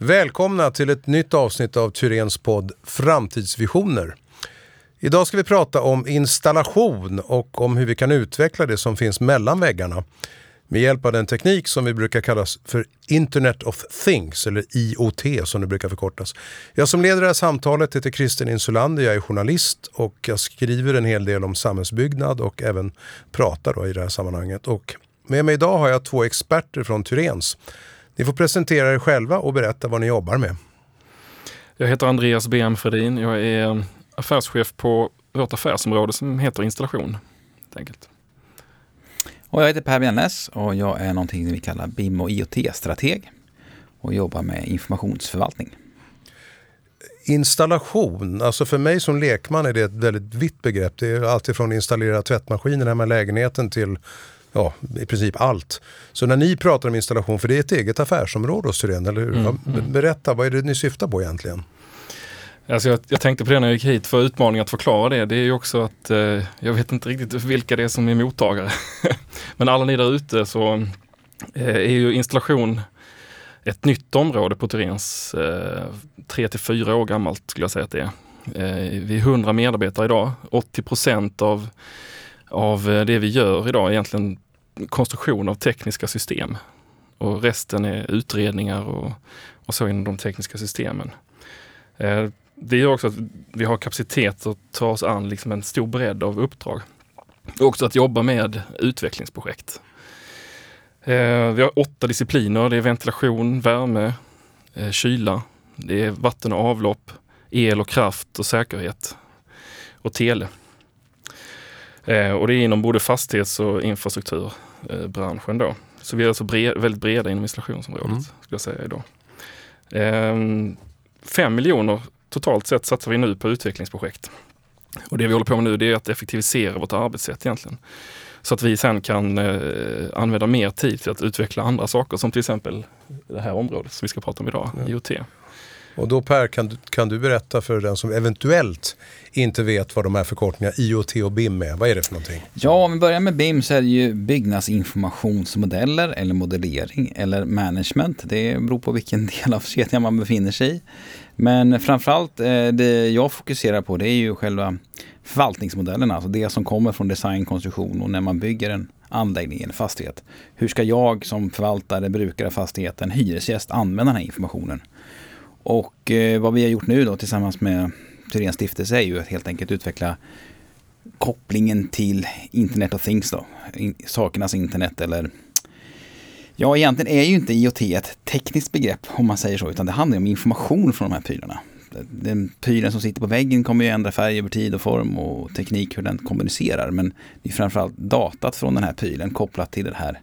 Välkomna till ett nytt avsnitt av Tyrens podd Framtidsvisioner. Idag ska vi prata om installation och om hur vi kan utveckla det som finns mellan väggarna med hjälp av den teknik som vi brukar kalla för Internet of Things, eller IoT som det brukar förkortas. Jag som leder det här samtalet heter Christer Insulander, jag är journalist och jag skriver en hel del om samhällsbyggnad och även pratar då i det här sammanhanget. Och med mig idag har jag två experter från Tyrens. Ni får presentera er själva och berätta vad ni jobbar med. Jag heter Andreas BM Fredin. Jag är affärschef på vårt affärsområde som heter installation. Enkelt. Och jag heter Per Bjärnäs och jag är någonting vi kallar BIM och IoT-strateg och jobbar med informationsförvaltning. Installation, alltså för mig som lekman är det ett väldigt vitt begrepp. Det är alltifrån installera tvättmaskinen hemma i lägenheten till ja, i princip allt. Så när ni pratar om installation, för det är ett eget affärsområde hos Syren, eller hur? Mm, mm. Berätta, vad är det ni syftar på egentligen? Alltså jag, jag, tänkte på det när jag gick hit, för utmaningen att förklara det, det är ju också att eh, jag vet inte riktigt vilka det är som är mottagare. Men alla ni där ute så eh, är ju installation ett nytt område på Tyrens. Eh, tre till fyra år gammalt skulle jag säga att det är. Eh, vi är 100 medarbetare idag. 80 procent av, av eh, det vi gör idag är egentligen konstruktion av tekniska system. Och resten är utredningar och, och så inom de tekniska systemen. Eh, det gör också att vi har kapacitet att ta oss an liksom en stor bredd av uppdrag. Och också att jobba med utvecklingsprojekt. Eh, vi har åtta discipliner. Det är ventilation, värme, eh, kyla, det är vatten och avlopp, el och kraft och säkerhet och tele. Eh, och det är inom både fastighets och infrastrukturbranschen då. Så vi är alltså bred, väldigt breda inom installationsområdet, mm. skulle jag säga idag. Eh, fem miljoner totalt sett satsar vi nu på utvecklingsprojekt. Och det vi håller på med nu det är att effektivisera vårt arbetssätt egentligen. Så att vi sen kan eh, använda mer tid till att utveckla andra saker som till exempel det här området som vi ska prata om idag, ja. IoT. Och då Per, kan du, kan du berätta för den som eventuellt inte vet vad de här förkortningarna IoT och BIM är? Vad är det för någonting? Ja, om vi börjar med BIM så är det ju byggnadsinformationsmodeller eller modellering eller management. Det beror på vilken del av kedjan man befinner sig i. Men framförallt eh, det jag fokuserar på det är ju själva förvaltningsmodellerna, alltså det som kommer från design, konstruktion och när man bygger en anläggning, en fastighet. Hur ska jag som förvaltare, brukare av fastigheten, hyresgäst använda den här informationen? Och eh, vad vi har gjort nu då tillsammans med Tyrens stiftelse är ju att helt enkelt utveckla kopplingen till Internet of Things då. In, sakernas internet eller Ja, egentligen är ju inte IoT ett tekniskt begrepp om man säger så, utan det handlar om information från de här prylarna. Den prylen som sitter på väggen kommer ju ändra färg över tid och form och teknik hur den kommunicerar. Men det är framförallt datat från den här prylen kopplat till den här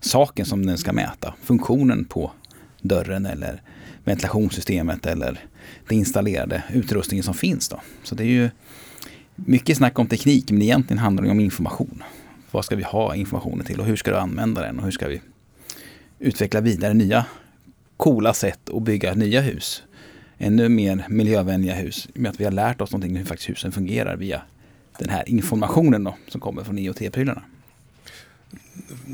saken som den ska mäta. Funktionen på dörren eller ventilationssystemet eller den installerade utrustningen som finns. Då. Så det är ju mycket snack om teknik men egentligen handlar det om information. Vad ska vi ha informationen till och hur ska du använda den och hur ska vi utveckla vidare nya coola sätt att bygga nya hus. Ännu mer miljövänliga hus med att vi har lärt oss någonting hur faktiskt husen fungerar via den här informationen då, som kommer från IoT-prylarna.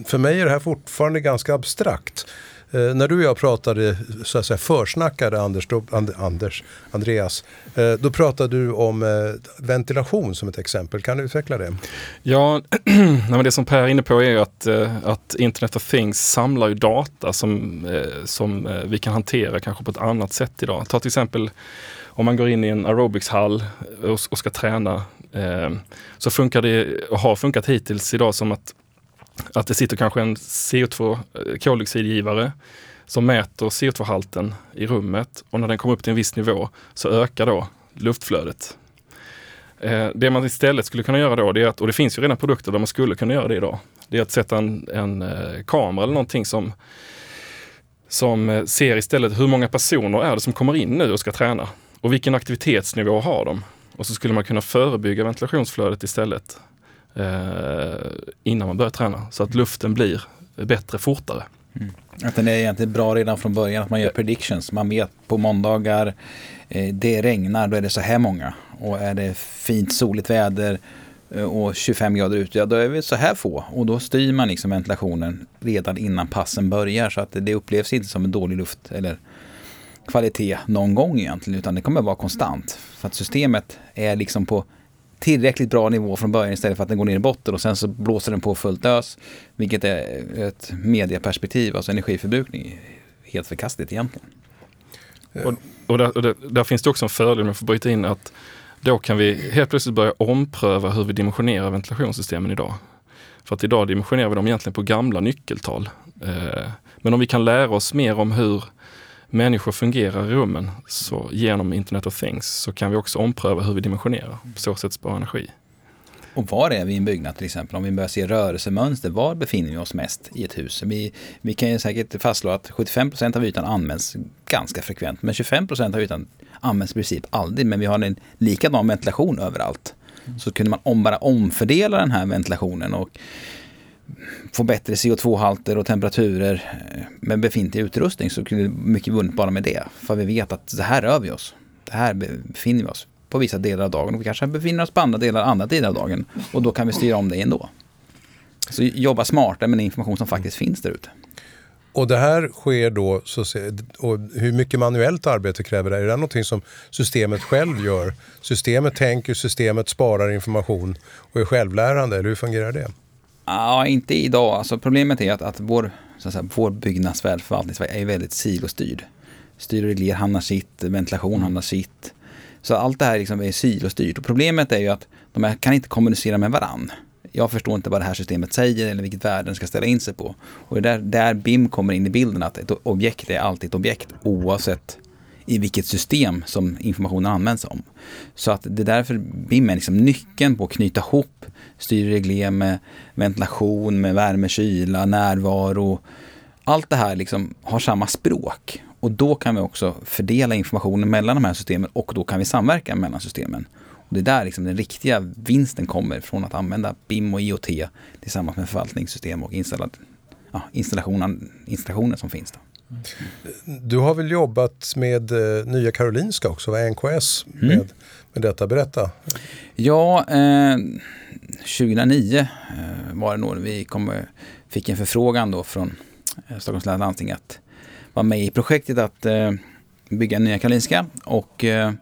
För mig är det här fortfarande ganska abstrakt. Eh, när du och jag pratade, så att säga försnackade Anders, då, Anders Andreas, eh, då pratade du om eh, ventilation som ett exempel. Kan du utveckla det? Ja, det som Per är inne på är att, eh, att Internet of Things samlar ju data som, eh, som eh, vi kan hantera kanske på ett annat sätt idag. Ta till exempel om man går in i en aerobicshall eh, och, och ska träna eh, så funkar det, och har funkat hittills idag som att att det sitter kanske en CO2 eh, koldioxidgivare som mäter CO2-halten i rummet och när den kommer upp till en viss nivå så ökar då luftflödet. Eh, det man istället skulle kunna göra då, det är att, och det finns ju redan produkter där man skulle kunna göra det idag, det är att sätta en, en eh, kamera eller någonting som, som ser istället hur många personer är det som kommer in nu och ska träna och vilken aktivitetsnivå har de? Och så skulle man kunna förebygga ventilationsflödet istället innan man börjar träna. Så att luften blir bättre fortare. Mm. Att den är egentligen bra redan från början, att man gör predictions. Man vet på måndagar, eh, det regnar, då är det så här många. Och är det fint soligt väder eh, och 25 grader ute, ja då är vi så här få. Och då styr man liksom ventilationen redan innan passen börjar. Så att det upplevs inte som en dålig luft eller kvalitet någon gång egentligen, utan det kommer vara konstant. För att systemet är liksom på tillräckligt bra nivå från början istället för att den går ner i botten och sen så blåser den på fullt ös. Vilket är ett medieperspektiv, alltså energiförbrukning, helt förkastligt egentligen. Och, och, där, och där, där, finns det också en fördel om jag får bryta in att då kan vi helt plötsligt börja ompröva hur vi dimensionerar ventilationssystemen idag. För att idag dimensionerar vi dem egentligen på gamla nyckeltal. Eh, men om vi kan lära oss mer om hur människor fungerar i rummen så genom Internet of Things så kan vi också ompröva hur vi dimensionerar. På så sätt spara energi. Och var är vi i en byggnad till exempel? Om vi börjar se rörelsemönster, var befinner vi oss mest i ett hus? Vi, vi kan ju säkert fastslå att 75% av ytan används ganska frekvent, men 25 av ytan används i princip aldrig. Men vi har en likadan ventilation överallt. Så kunde man om, bara omfördela den här ventilationen och få bättre CO2-halter och temperaturer eh, med befintlig utrustning så kunde mycket vunnet bara med det. För vi vet att det här rör vi oss. Det här befinner vi oss på vissa delar av dagen och vi kanske befinner oss på andra delar andra delar av dagen. Och då kan vi styra om det ändå. Så jobba smartare med den information som faktiskt finns där ute. Och det här sker då, så, och hur mycket manuellt arbete kräver det? Är det någonting som systemet själv gör? Systemet tänker, systemet sparar information och är självlärande, eller hur fungerar det? Ja, inte idag. Alltså, problemet är att, att vår, så att säga, vår byggnadsvärld, förvaltningsvärld, är väldigt silostyrd. Styr och regler hamnar sitt, ventilation mm. hamnar sitt. Så allt det här liksom är silostyrt. Och problemet är ju att de här kan inte kommunicera med varann. Jag förstår inte vad det här systemet säger eller vilket värde den ska ställa in sig på. Och det är där, där BIM kommer in i bilden, att ett objekt är alltid ett objekt oavsett i vilket system som informationen används om. Så att det är därför BIM är liksom nyckeln på att knyta ihop styrregler med ventilation, med värme, kyla, närvaro. Allt det här liksom har samma språk och då kan vi också fördela informationen mellan de här systemen och då kan vi samverka mellan systemen. Och det är där liksom den riktiga vinsten kommer från att använda BIM och IoT tillsammans med förvaltningssystem och ja, installationen, installationen som finns. Då. Du har väl jobbat med eh, Nya Karolinska också, va? NKS, mm. med, med detta. Berätta. Ja, eh, 2009 eh, var det nog vi kom, fick en förfrågan då från eh, Stockholms läns landsting att vara med i projektet att eh, bygga Nya Karolinska. Och eh,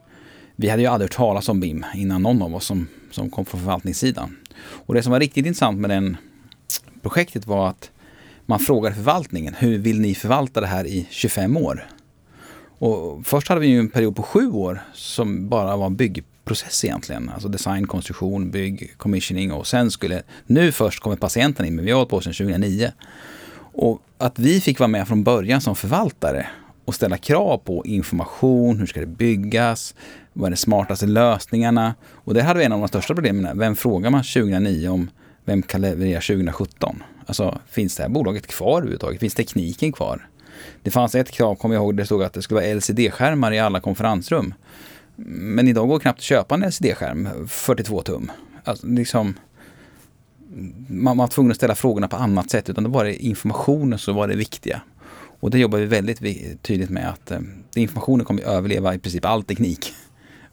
vi hade ju aldrig hört talas om BIM innan någon av oss som, som kom från förvaltningssidan. Och det som var riktigt intressant med det projektet var att man frågar förvaltningen, hur vill ni förvalta det här i 25 år? Och först hade vi ju en period på sju år som bara var byggprocess egentligen. Alltså design, konstruktion, bygg, commissioning och sen skulle, nu först kommer patienten in, men vi har hållit på sedan 2009. Och att vi fick vara med från början som förvaltare och ställa krav på information, hur ska det byggas, vad är de smartaste lösningarna? Och det hade vi en av de största problemen. Vem frågar man 2009 om vem kan leverera 2017? Alltså, finns det här bolaget kvar överhuvudtaget? Finns tekniken kvar? Det fanns ett krav, kommer jag ihåg, det stod att det skulle vara LCD-skärmar i alla konferensrum. Men idag går det knappt att köpa en LCD-skärm, 42 tum. Alltså, liksom, man var tvungen att ställa frågorna på annat sätt, utan det var det informationen som var det viktiga. Och det jobbar vi väldigt tydligt med att eh, informationen kommer att överleva i princip all teknik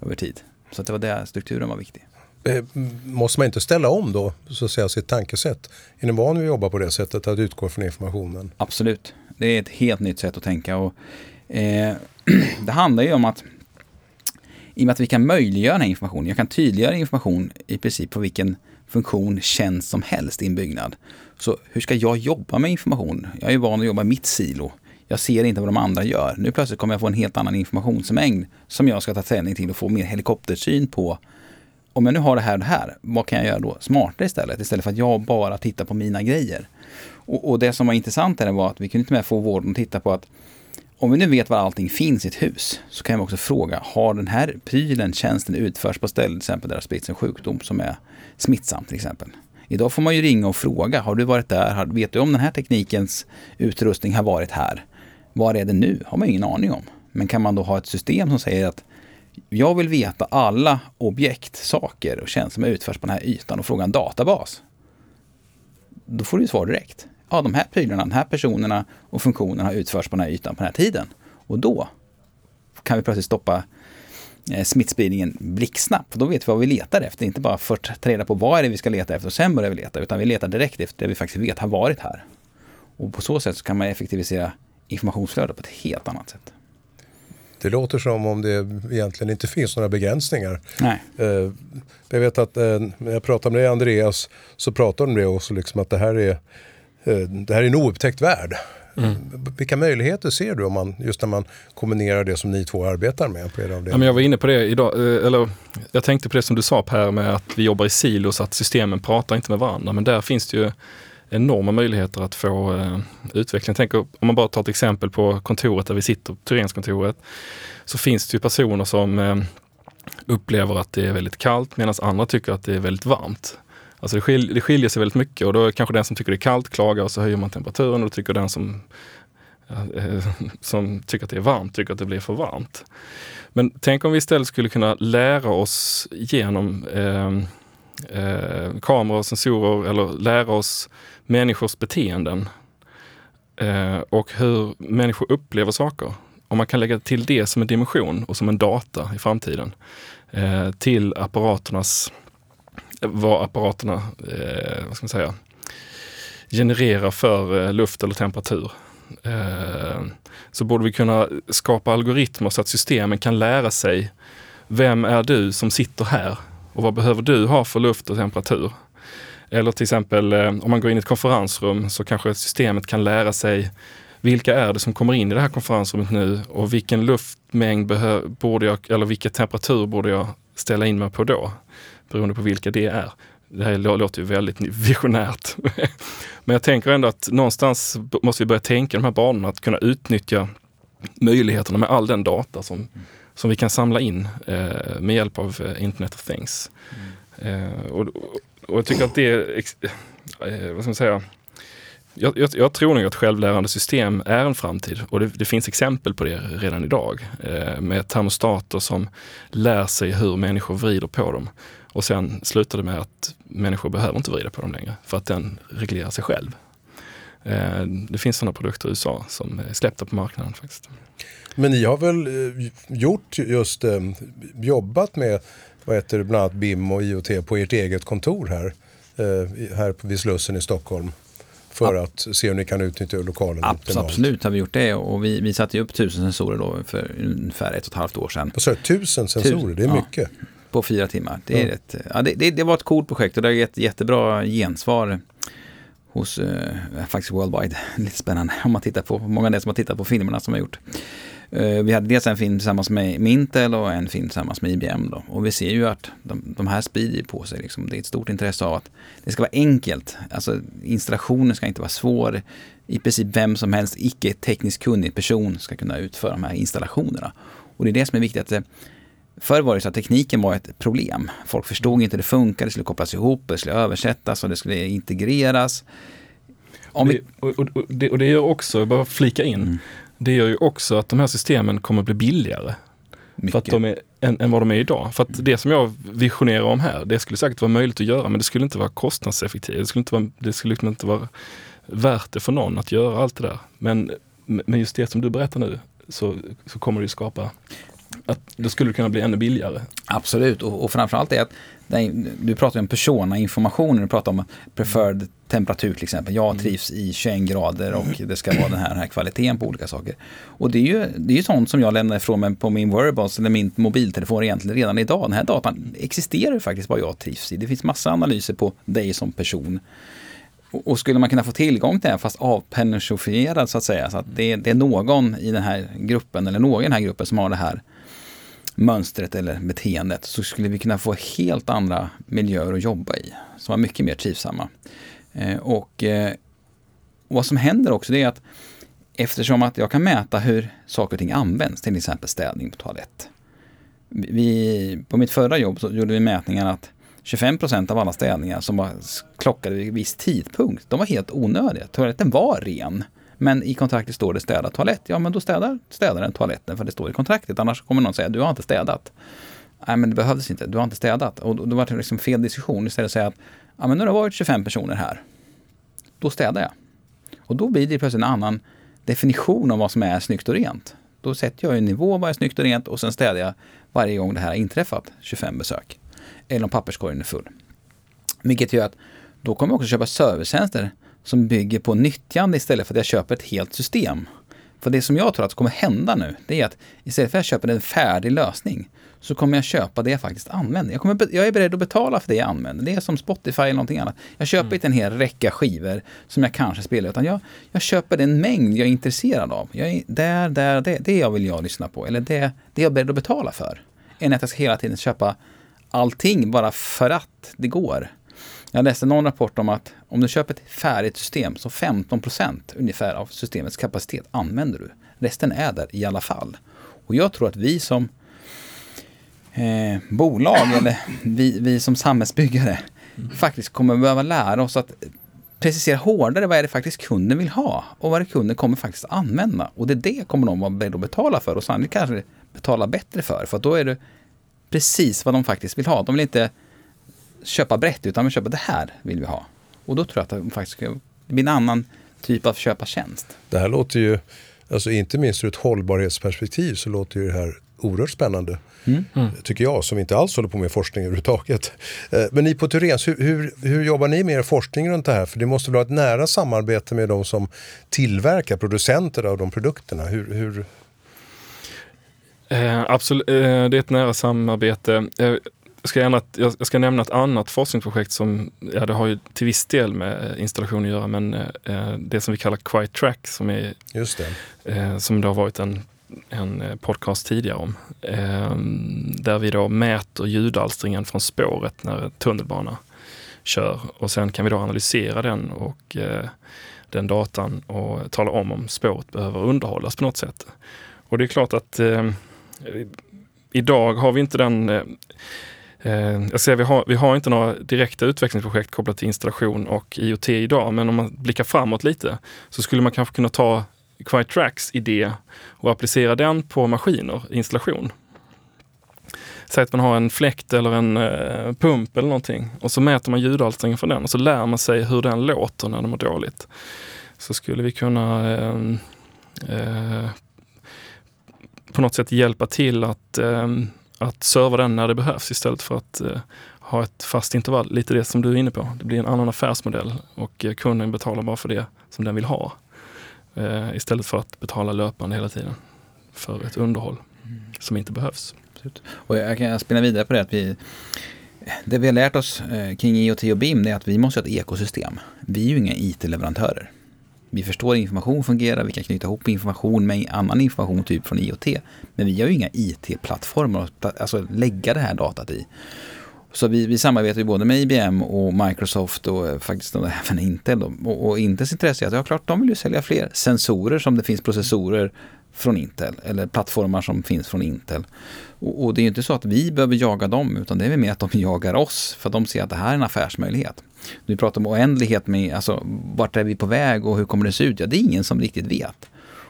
över tid. Så det var där strukturen var viktig. Eh, måste man inte ställa om då, så att säga, sitt tankesätt? Är ni van vid att jobba på det sättet, att utgå från informationen? Absolut. Det är ett helt nytt sätt att tänka. Och, eh, det handlar ju om att i och med att vi kan möjliggöra den här informationen, jag kan tydliggöra information i princip på vilken funktion, tjänst som helst i en byggnad. Så hur ska jag jobba med information? Jag är van att jobba i mitt silo. Jag ser inte vad de andra gör. Nu plötsligt kommer jag få en helt annan informationsmängd som jag ska ta ställning till och få mer helikoptersyn på. Om jag nu har det här och det här, vad kan jag göra då smartare istället? Istället för att jag bara tittar på mina grejer. Och, och det som var intressant här var att vi kunde inte med få vården att titta på att om vi nu vet var allting finns i ett hus så kan vi också fråga, har den här prylen, tjänsten utförs på ställen till exempel där det har spritts en sjukdom som är smittsam till exempel. Idag får man ju ringa och fråga, har du varit där? Vet du om den här teknikens utrustning har varit här? Var är den nu? har man ingen aning om. Men kan man då ha ett system som säger att jag vill veta alla objekt, saker och tjänster som utförs på den här ytan och fråga en databas. Då får du svar direkt ja, de här prylarna, de här personerna och funktionerna har utförts på den här ytan på den här tiden. Och då kan vi plötsligt stoppa eh, smittspridningen blixtsnabbt. Då vet vi vad vi letar efter. Inte bara först ta reda på vad är det vi ska leta efter och sen börjar vi leta. Utan vi letar direkt efter det vi faktiskt vet har varit här. Och på så sätt så kan man effektivisera informationsflödet på ett helt annat sätt. Det låter som om det egentligen inte finns några begränsningar. Nej. Eh, jag vet att eh, när jag pratade med dig Andreas så pratade de det också, liksom att det här är, eh, det här är en oupptäckt värld. Mm. Vilka möjligheter ser du om man, just när man kombinerar det som ni två arbetar med på er? Ja, men jag var inne på det idag, eller jag tänkte på det som du sa Per med att vi jobbar i silos, att systemen pratar inte med varandra. Men där finns det ju enorma möjligheter att få eh, utveckling. Tänk om man bara tar ett exempel på kontoret där vi sitter, Tyrenskontoret, så finns det ju personer som eh, upplever att det är väldigt kallt medan andra tycker att det är väldigt varmt. Alltså det, skil, det skiljer sig väldigt mycket och då kanske den som tycker det är kallt klagar och så höjer man temperaturen och då tycker den som, eh, eh, som tycker att det är varmt tycker att det blir för varmt. Men tänk om vi istället skulle kunna lära oss genom eh, eh kameror och sensorer eller lära oss människors beteenden eh, och hur människor upplever saker. Om man kan lägga till det som en dimension och som en data i framtiden eh, till apparaternas, vad apparaterna eh, vad ska man säga, genererar för eh, luft eller temperatur. Eh, så borde vi kunna skapa algoritmer så att systemen kan lära sig vem är du som sitter här och vad behöver du ha för luft och temperatur? Eller till exempel eh, om man går in i ett konferensrum så kanske systemet kan lära sig vilka är det som kommer in i det här konferensrummet nu och vilken luftmängd borde jag, eller vilken temperatur borde jag ställa in mig på då? Beroende på vilka det är. Det här låter ju väldigt visionärt. Men jag tänker ändå att någonstans måste vi börja tänka de här banorna, att kunna utnyttja möjligheterna med all den data som, som vi kan samla in eh, med hjälp av eh, Internet of Things. Mm. Eh, och, och jag tycker att det är, eh, vad ska man säga, jag, jag, jag, tror nog att självlärande system är en framtid och det, det finns exempel på det redan idag. Eh, med termostater som lär sig hur människor vrider på dem. Och sen slutar det med att människor behöver inte vrida på dem längre för att den reglerar sig själv. Eh, det finns sådana produkter i USA som är släppta på marknaden faktiskt. Men ni har väl eh, gjort just, eh, jobbat med vad heter det, bland annat BIM och IoT på ert eget kontor här, här vid Slussen i Stockholm? För att se hur ni kan utnyttja lokalen Abs. Absolut har vi gjort det och vi, vi satte upp tusen sensorer då för ungefär ett och ett halvt år sedan. Vad sa tusen sensorer? Det är ja. mycket. På fyra timmar. Det, är ja. ett, ja, det, det, det, var ett coolt projekt och det har gett jättebra gensvar hos eh, faktiskt Worldwide. Lite spännande om man tittar på, många av det som har tittat på filmerna som har gjort. Eh, vi hade dels en film tillsammans med Intel och en film tillsammans med IBM. Då. Och vi ser ju att de, de här sprider på sig. Liksom. Det är ett stort intresse av att det ska vara enkelt. Alltså installationen ska inte vara svår. I princip vem som helst, icke tekniskt kunnig person ska kunna utföra de här installationerna. Och det är det som är viktigt. att eh, Förr var det så att tekniken var ett problem. Folk förstod inte hur det funkar, det skulle kopplas ihop, det skulle översättas och det skulle integreras. Om vi... och, och, och, det, och det gör också, bara flika in, mm. Det gör ju också att de här systemen kommer bli billigare. Mycket. För att de är, än, än vad de är idag. För att det som jag visionerar om här, det skulle säkert vara möjligt att göra men det skulle inte vara kostnadseffektivt. Det skulle inte vara, det skulle liksom inte vara värt det för någon att göra allt det där. Men, men just det som du berättar nu så, så kommer det ju skapa att det skulle kunna bli ännu billigare. Absolut, och, och framförallt är att du pratar om persona-informationen, du pratar om preferred temperatur till exempel. Jag mm. trivs i 21 grader och det ska vara den här, den här kvaliteten på olika saker. Och det är ju, det är ju sånt som jag lämnar ifrån mig på min wearables eller min mobiltelefon egentligen redan idag. Den här datan existerar faktiskt vad jag trivs i. Det finns massa analyser på dig som person. Och skulle man kunna få tillgång till det fast avpersonifierad så att säga. Så att det, det, är någon i den här gruppen eller någon i den här gruppen som har det här mönstret eller beteendet så skulle vi kunna få helt andra miljöer att jobba i som var mycket mer trivsamma. Eh, och eh, vad som händer också det är att eftersom att jag kan mäta hur saker och ting används, till exempel städning på toalett. Vi, på mitt förra jobb så gjorde vi mätningar att 25% av alla städningar som var klockade vid viss tidpunkt, de var helt onödiga. Toaletten var ren. Men i kontraktet står det städa toalett. Ja, men då städar städaren toaletten för det står i kontraktet. Annars kommer någon säga du har inte städat. Nej, men det behövdes inte. Du har inte städat. Och då, då var det liksom fel diskussion. Istället för att säga att ja, men nu har det varit 25 personer här. Då städar jag. Och då blir det plötsligt en annan definition av vad som är snyggt och rent. Då sätter jag en nivå vad är snyggt och rent och sen städar jag varje gång det här har inträffat 25 besök. Eller om papperskorgen är full. Vilket gör att då kommer jag också köpa servicetjänster som bygger på nyttjande istället för att jag köper ett helt system. För det som jag tror att kommer hända nu, det är att istället för att jag köper en färdig lösning, så kommer jag köpa det jag faktiskt använder. Jag, kommer, jag är beredd att betala för det jag använder. Det är som Spotify eller någonting annat. Jag köper mm. inte en hel räcka skivor som jag kanske spelar, utan jag, jag köper den mängd jag är intresserad av. Jag är där, där, det, det jag vill jag lyssna på. Eller det, det jag är beredd att betala för. Än att jag ska hela tiden köpa allting bara för att det går. Jag läste någon rapport om att om du köper ett färdigt system så 15% ungefär av systemets kapacitet använder du. Resten är där i alla fall. Och jag tror att vi som eh, bolag eller vi, vi som samhällsbyggare mm. faktiskt kommer behöva lära oss att precisera hårdare vad är det faktiskt kunden vill ha och vad det kunden kommer faktiskt använda. Och det är det kommer de vara beredda att betala för och sannolikt kanske betala bättre för. För då är det precis vad de faktiskt vill ha. De vill inte köpa brett utan de vill köpa det här vill vi ha. Och då tror jag att det faktiskt det blir en annan typ av köpa tjänst. Det här låter ju, alltså inte minst ur ett hållbarhetsperspektiv så låter ju det här oerhört spännande. Mm. Mm. Tycker jag, som inte alls håller på med forskning överhuvudtaget. Eh, men ni på Turens, hur, hur, hur, jobbar ni med er forskning runt det här? För det måste ha ett nära samarbete med de som tillverkar, producenter av de produkterna. Hur, hur... Eh, absolut, eh, det är ett nära samarbete. Eh, jag, ska gärna, jag ska nämna ett annat forskningsprojekt som, ja det har ju till viss del med installation att göra, men eh, det som vi kallar Quiet Track som är Just det. Eh, som det har varit en en eh, podcast tidigare om. Eh, där vi då mäter ljudalstringen från spåret när tunnelbana kör och sen kan vi då analysera den och eh, den datan och tala om om spåret behöver underhållas på något sätt. Och det är klart att eh, idag har vi inte den eh, eh jag ser, vi, har, vi har inte några direkta utvecklingsprojekt kopplat till installation och IoT idag, men om man blickar framåt lite så skulle man kanske kunna ta Quiet Tracks idé och applicera den på maskiner, installation. Säg att man har en fläkt eller en eh, pump eller någonting och så mäter man ljudalstringen från den och så lär man sig hur den låter när den mår dåligt. Så skulle vi kunna eh, eh, på något sätt hjälpa till att, eh, att serva den när det behövs istället för att eh, ha ett fast intervall. Lite det som du är inne på. Det blir en annan affärsmodell och eh, kunden betalar bara för det som den vill ha. Eh, istället för att betala löpande hela tiden för ett underhåll mm. som inte behövs. Och jag kan spinna vidare på det att vi det vi har lärt oss eh, kring IoT och BIM är att vi måste ha ett ekosystem. Vi är ju inga IT-leverantörer. Vi förstår hur information fungerar, vi kan knyta ihop information med annan information typ från IoT. Men vi har ju inga IT-plattformar att alltså, lägga det här datat i. Så vi, vi samarbetar ju både med IBM och Microsoft och eh, faktiskt faktiskt även Intel. Och, och Intels intresse är att ja, klart, de vill ju sälja fler sensorer som det finns processorer från Intel eller plattformar som finns från Intel. Och, och det är ju inte så att vi behöver jaga dem utan det är mer att de jagar oss för att de ser att det här är en affärsmöjlighet. Du pratar om oändlighet med, alltså vart är vi på väg och hur kommer det se ut? Ja, det är ingen som riktigt vet.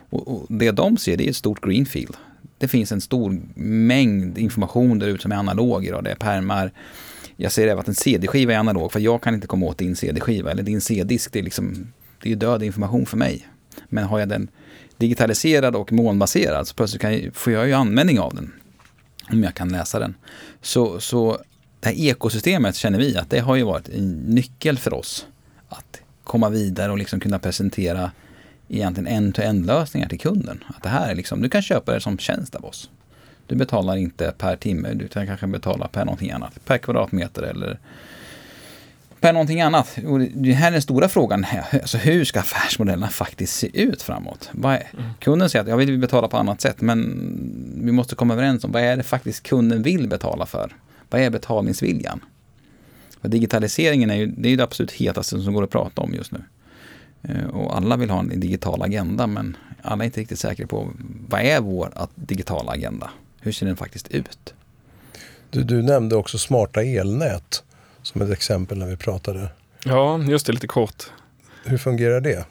Och, och det de ser det är ett stort greenfield det finns en stor mängd information där ute som är analog idag. Det är pärmar. Jag säger även att en CD-skiva är analog för jag kan inte komma åt din CD-skiva eller din CD-disk. Det är liksom, det är död information för mig. Men har jag den digitaliserad och molnbaserad så plötsligt kan jag, får jag ju användning av den. Om jag kan läsa den. Så, så det här ekosystemet känner vi att det har ju varit en nyckel för oss. Att komma vidare och liksom kunna presentera egentligen end-to-end lösningar till kunden. Att det här är liksom, du kan köpa det som tjänst av oss. Du betalar inte per timme, du kan kanske betala per någonting annat. Per kvadratmeter eller per någonting annat. Och det här är den stora frågan. Alltså hur ska affärsmodellerna faktiskt se ut framåt? Är, mm. Kunden säger att jag vill betala på annat sätt, men vi måste komma överens om vad är det faktiskt kunden vill betala för? Vad är betalningsviljan? För digitaliseringen är ju det, är det absolut hetaste som går att prata om just nu. Eh, och alla vill ha en digital agenda men alla är inte riktigt säkra på vad är vår digitala agenda? Hur ser den faktiskt ut? Du, du nämnde också smarta elnät som ett exempel när vi pratade. Ja, just det, lite kort. Hur fungerar det?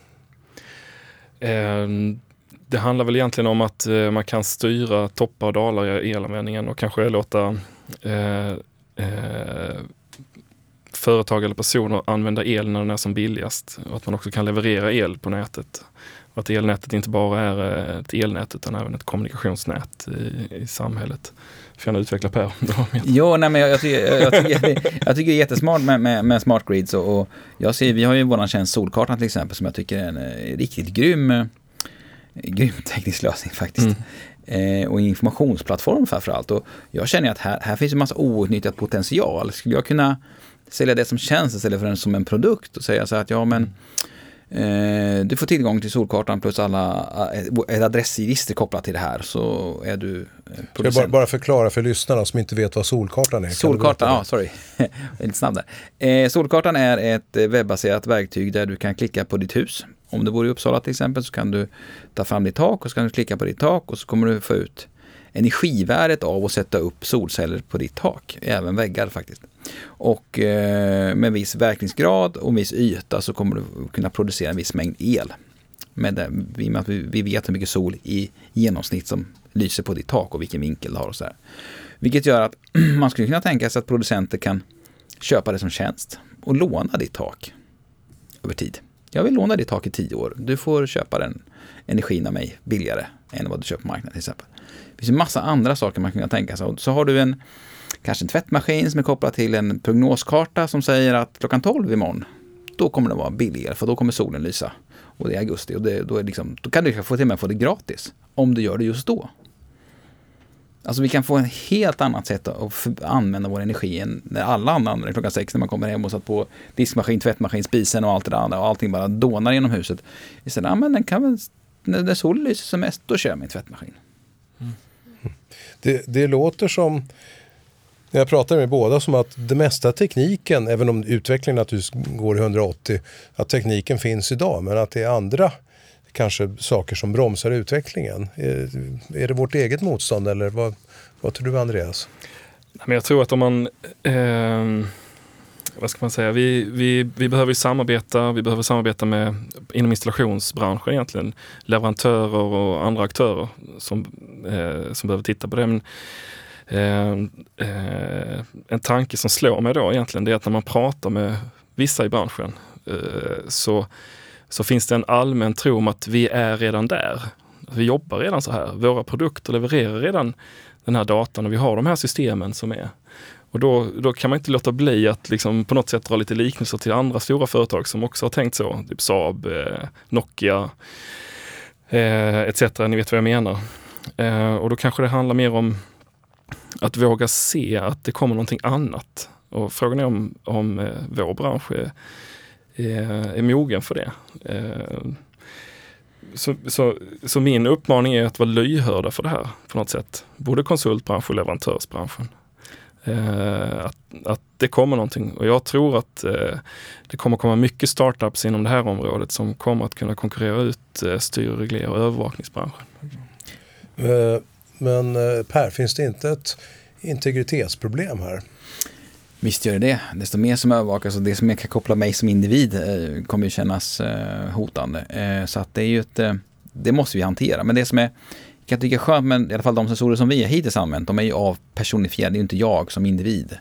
Eh, det handlar väl egentligen om att eh, man kan styra toppar och dalar i elanvändningen och kanske låta eh, eh företag eller personer använda el när den är som billigast och att man också kan leverera el på nätet. Och att elnätet inte bara är eh, ett elnät utan även ett kommunikationsnät i, i samhället. Får gärna utveckla Per. jo, nej, men jag, jag, tycker, jag, tycker, jag tycker det är jättesmart med, med, med smart grids och, och, jag ser, vi har ju vår tjänst Solkartan till exempel som jag tycker är en eh, riktigt grym grym teknisk lösning faktiskt. Mm. Eh, och informationsplattform framförallt. Och jag känner att här, här finns en massa outnyttjad potential. Skulle jag kunna sälja det som tjänst istället för den som en produkt och säga så att ja men eh, du får tillgång till Solkartan plus alla, ett adressregister kopplat till det här så är du producent. Eh, Ska jag bara, förklara för lyssnarna som inte vet vad Solkartan är? Solkartan, ja sorry, lite snabb där. Eh, Solkartan är ett webbaserat verktyg där du kan klicka på ditt hus. Om du bor i Uppsala till exempel så kan du ta fram ditt tak och så kan du klicka på ditt tak och så kommer du få ut energivärdet av att sätta upp solceller på ditt tak, även väggar faktiskt. Och eh, med viss verkningsgrad och viss yta så kommer du kunna producera en viss mängd el. Med det, med att vi vet hur mycket sol i genomsnitt som lyser på ditt tak och vilken vinkel det har och så här. Vilket gör att man skulle kunna tänka sig att producenter kan köpa det som tjänst och låna ditt tak över tid. Jag vill låna ditt tak i tio år. Du får köpa den energin av mig billigare än vad du köper på marknaden till exempel. Det finns en massa andra saker man kan tänka sig. Så har du en kanske en tvättmaskin som är kopplad till en prognoskarta som säger att klockan 12 imorgon, då kommer det vara billigare för då kommer solen lysa. Och det är augusti och det, då, är liksom, då kan du få till och med få det gratis. Om du gör det just då. Alltså vi kan få ett helt annat sätt att använda vår energi än när alla andra använder klockan sex när man kommer hem och satt på diskmaskin, tvättmaskin, spisen och allt det där andra och allting bara dånar genom huset. Istället, ja men den kan väl, när solen lyser som mest, då kör jag min tvättmaskin. Det, det låter som, när jag pratar med båda, som att det mesta tekniken, även om utvecklingen naturligtvis går i 180, att tekniken finns idag, men att det är andra kanske saker som bromsar utvecklingen. Är, är det vårt eget motstånd eller vad, vad tror du Andreas? Jag tror att om man eh, vad ska man säga, vi, vi, vi behöver samarbeta, vi behöver samarbeta med inom installationsbranschen egentligen, leverantörer och andra aktörer som, eh, som behöver titta på det. Men, eh, eh, en tanke som slår mig då egentligen, det är att när man pratar med vissa i branschen eh, så, så finns det en allmän tro om att vi är redan där. Vi jobbar redan så här. Våra produkter levererar redan den här datan och vi har de här systemen som är. Och då, då kan man inte låta bli att liksom på något sätt dra lite liknelser till andra stora företag som också har tänkt så. Typ Saab, eh, Nokia eh, etc. Ni vet vad jag menar. Eh, och då kanske det handlar mer om att våga se att det kommer någonting annat. Och frågan är om, om eh, vår bransch är, är, är mogen för det. Eh, så, så, så, min uppmaning är att vara lyhörda för det här på något sätt. Både konsultbranschen och leverantörsbranschen. Eh, att, att det kommer någonting och jag tror att eh, det kommer komma mycket startups inom det här området som kommer att kunna konkurrera ut eh, styr, reglera och övervakningsbranschen. Eh, men eh, Per, finns det inte ett integritetsproblem här? Visst gör det det. Desto mer som övervakas och det som jag kan koppla mig som individ kommer ju kännas hotande. så att det är ju ett, det måste vi hantera. Men det som är kan tycka är skönt, men i alla fall de sensorer som vi hittills använt, de är ju avpersonifierade. Det är ju inte jag som individ.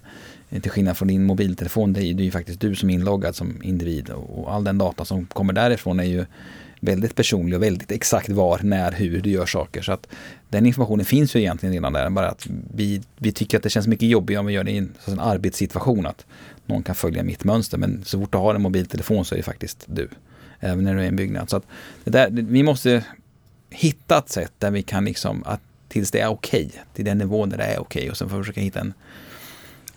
Till skillnad från din mobiltelefon, det är ju faktiskt du som är inloggad som individ. Och all den data som kommer därifrån är ju väldigt personlig och väldigt exakt var, när, hur du gör saker. Så att den informationen finns ju egentligen redan där. Bara att vi, vi tycker att det känns mycket jobbigare om vi gör det i en, en arbetssituation. Att någon kan följa mitt mönster. Men så fort du har en mobiltelefon så är det faktiskt du. Även när du är i en byggnad. Så att det där, vi måste hitta ett sätt där vi kan liksom, att tills det är okej, okay, till den nivån där det är okej okay, och sen får vi försöka hitta en,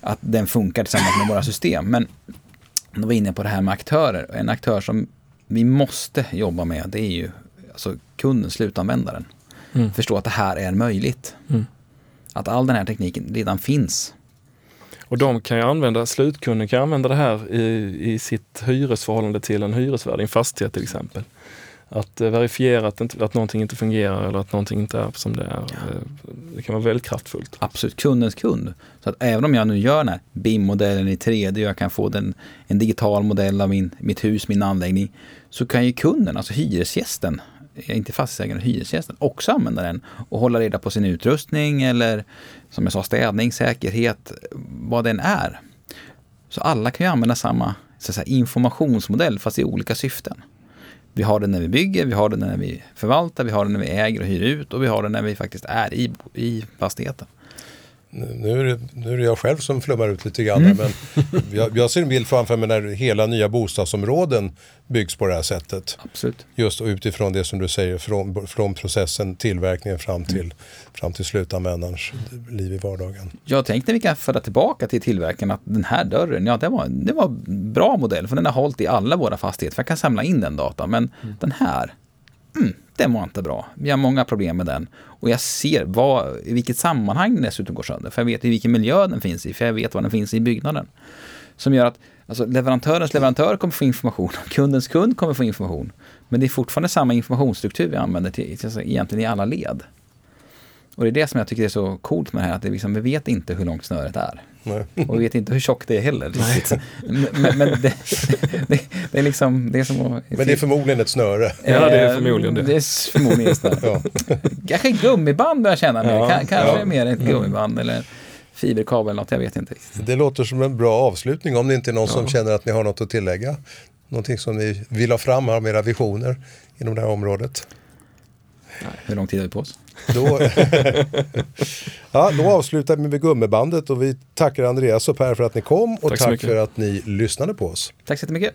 att den funkar tillsammans med våra system. Men då var vi inne på det här med aktörer. En aktör som vi måste jobba med det är ju alltså kunden, slutanvändaren. Mm. Förstå att det här är möjligt. Mm. Att all den här tekniken redan finns. Och de kan ju använda, slutkunden kan använda det här i, i sitt hyresförhållande till en hyresvärd i en fastighet till exempel att eh, verifiera att, inte, att någonting inte fungerar eller att någonting inte är som det är. Ja. Eh, det kan vara väldigt kraftfullt. Absolut, kundens kund. Så att även om jag nu gör den här BIM-modellen i 3D och jag kan få den, en digital modell av min, mitt hus, min anläggning, så kan ju kunden, alltså hyresgästen, inte fastighetsägaren, hyresgästen, också använda den och hålla reda på sin utrustning eller som jag sa, städning, säkerhet, vad den är. Så alla kan ju använda samma så säga, informationsmodell fast i olika syften. Vi har den när vi bygger, vi har den när vi förvaltar, vi har den när vi äger och hyr ut och vi har den när vi faktiskt är i, i fastigheten. Nu är, det, nu är det jag själv som flummar ut lite grann. Men jag, jag ser en bild framför mig när hela nya bostadsområden byggs på det här sättet. Absolut. Just utifrån det som du säger, från, från processen, tillverkningen fram till, fram till slutanvändarens liv i vardagen. Jag tänkte vi kan föra tillbaka till tillverkaren att den här dörren, ja det var, det var en bra modell för den har hållit i alla våra fastigheter. För jag kan samla in den datan. Men den här, mm, den var inte bra. Vi har många problem med den. Och jag ser vad, i vilket sammanhang den dessutom går sönder. För jag vet i vilken miljö den finns i. För jag vet vad den finns i byggnaden. Som gör att alltså, leverantörens leverantör kommer få information. Kundens kund kommer få information. Men det är fortfarande samma informationsstruktur vi använder till, till, alltså, egentligen i alla led. Och det är det som jag tycker är så coolt med det här. Att det liksom, vi vet inte hur långt snöret är. Nej. Och vi vet inte hur tjockt det är heller. Men, men det, det, det är liksom, det är som att... Men det är förmodligen ett snöre. Ja, det är Eh, förmodligen det. Det är förmodligen just det. Ja. Kanske gummiband börjar jag känna mer. Ja. Ka- Kanske Ja. mer ett gummiband eller fiberkabel eller något. Jag vet inte. Det låter som en bra avslutning om det inte är någon som känner att ni har något att tillägga. Någonting som ni vill ha fram, har era visioner inom det här området. Hur lång tid har vi på oss? Då, ja, då avslutar vi med gummibandet och vi tackar Andreas och Per för att ni kom och Tack tack för att ni lyssnade på oss. Tack så jättemycket.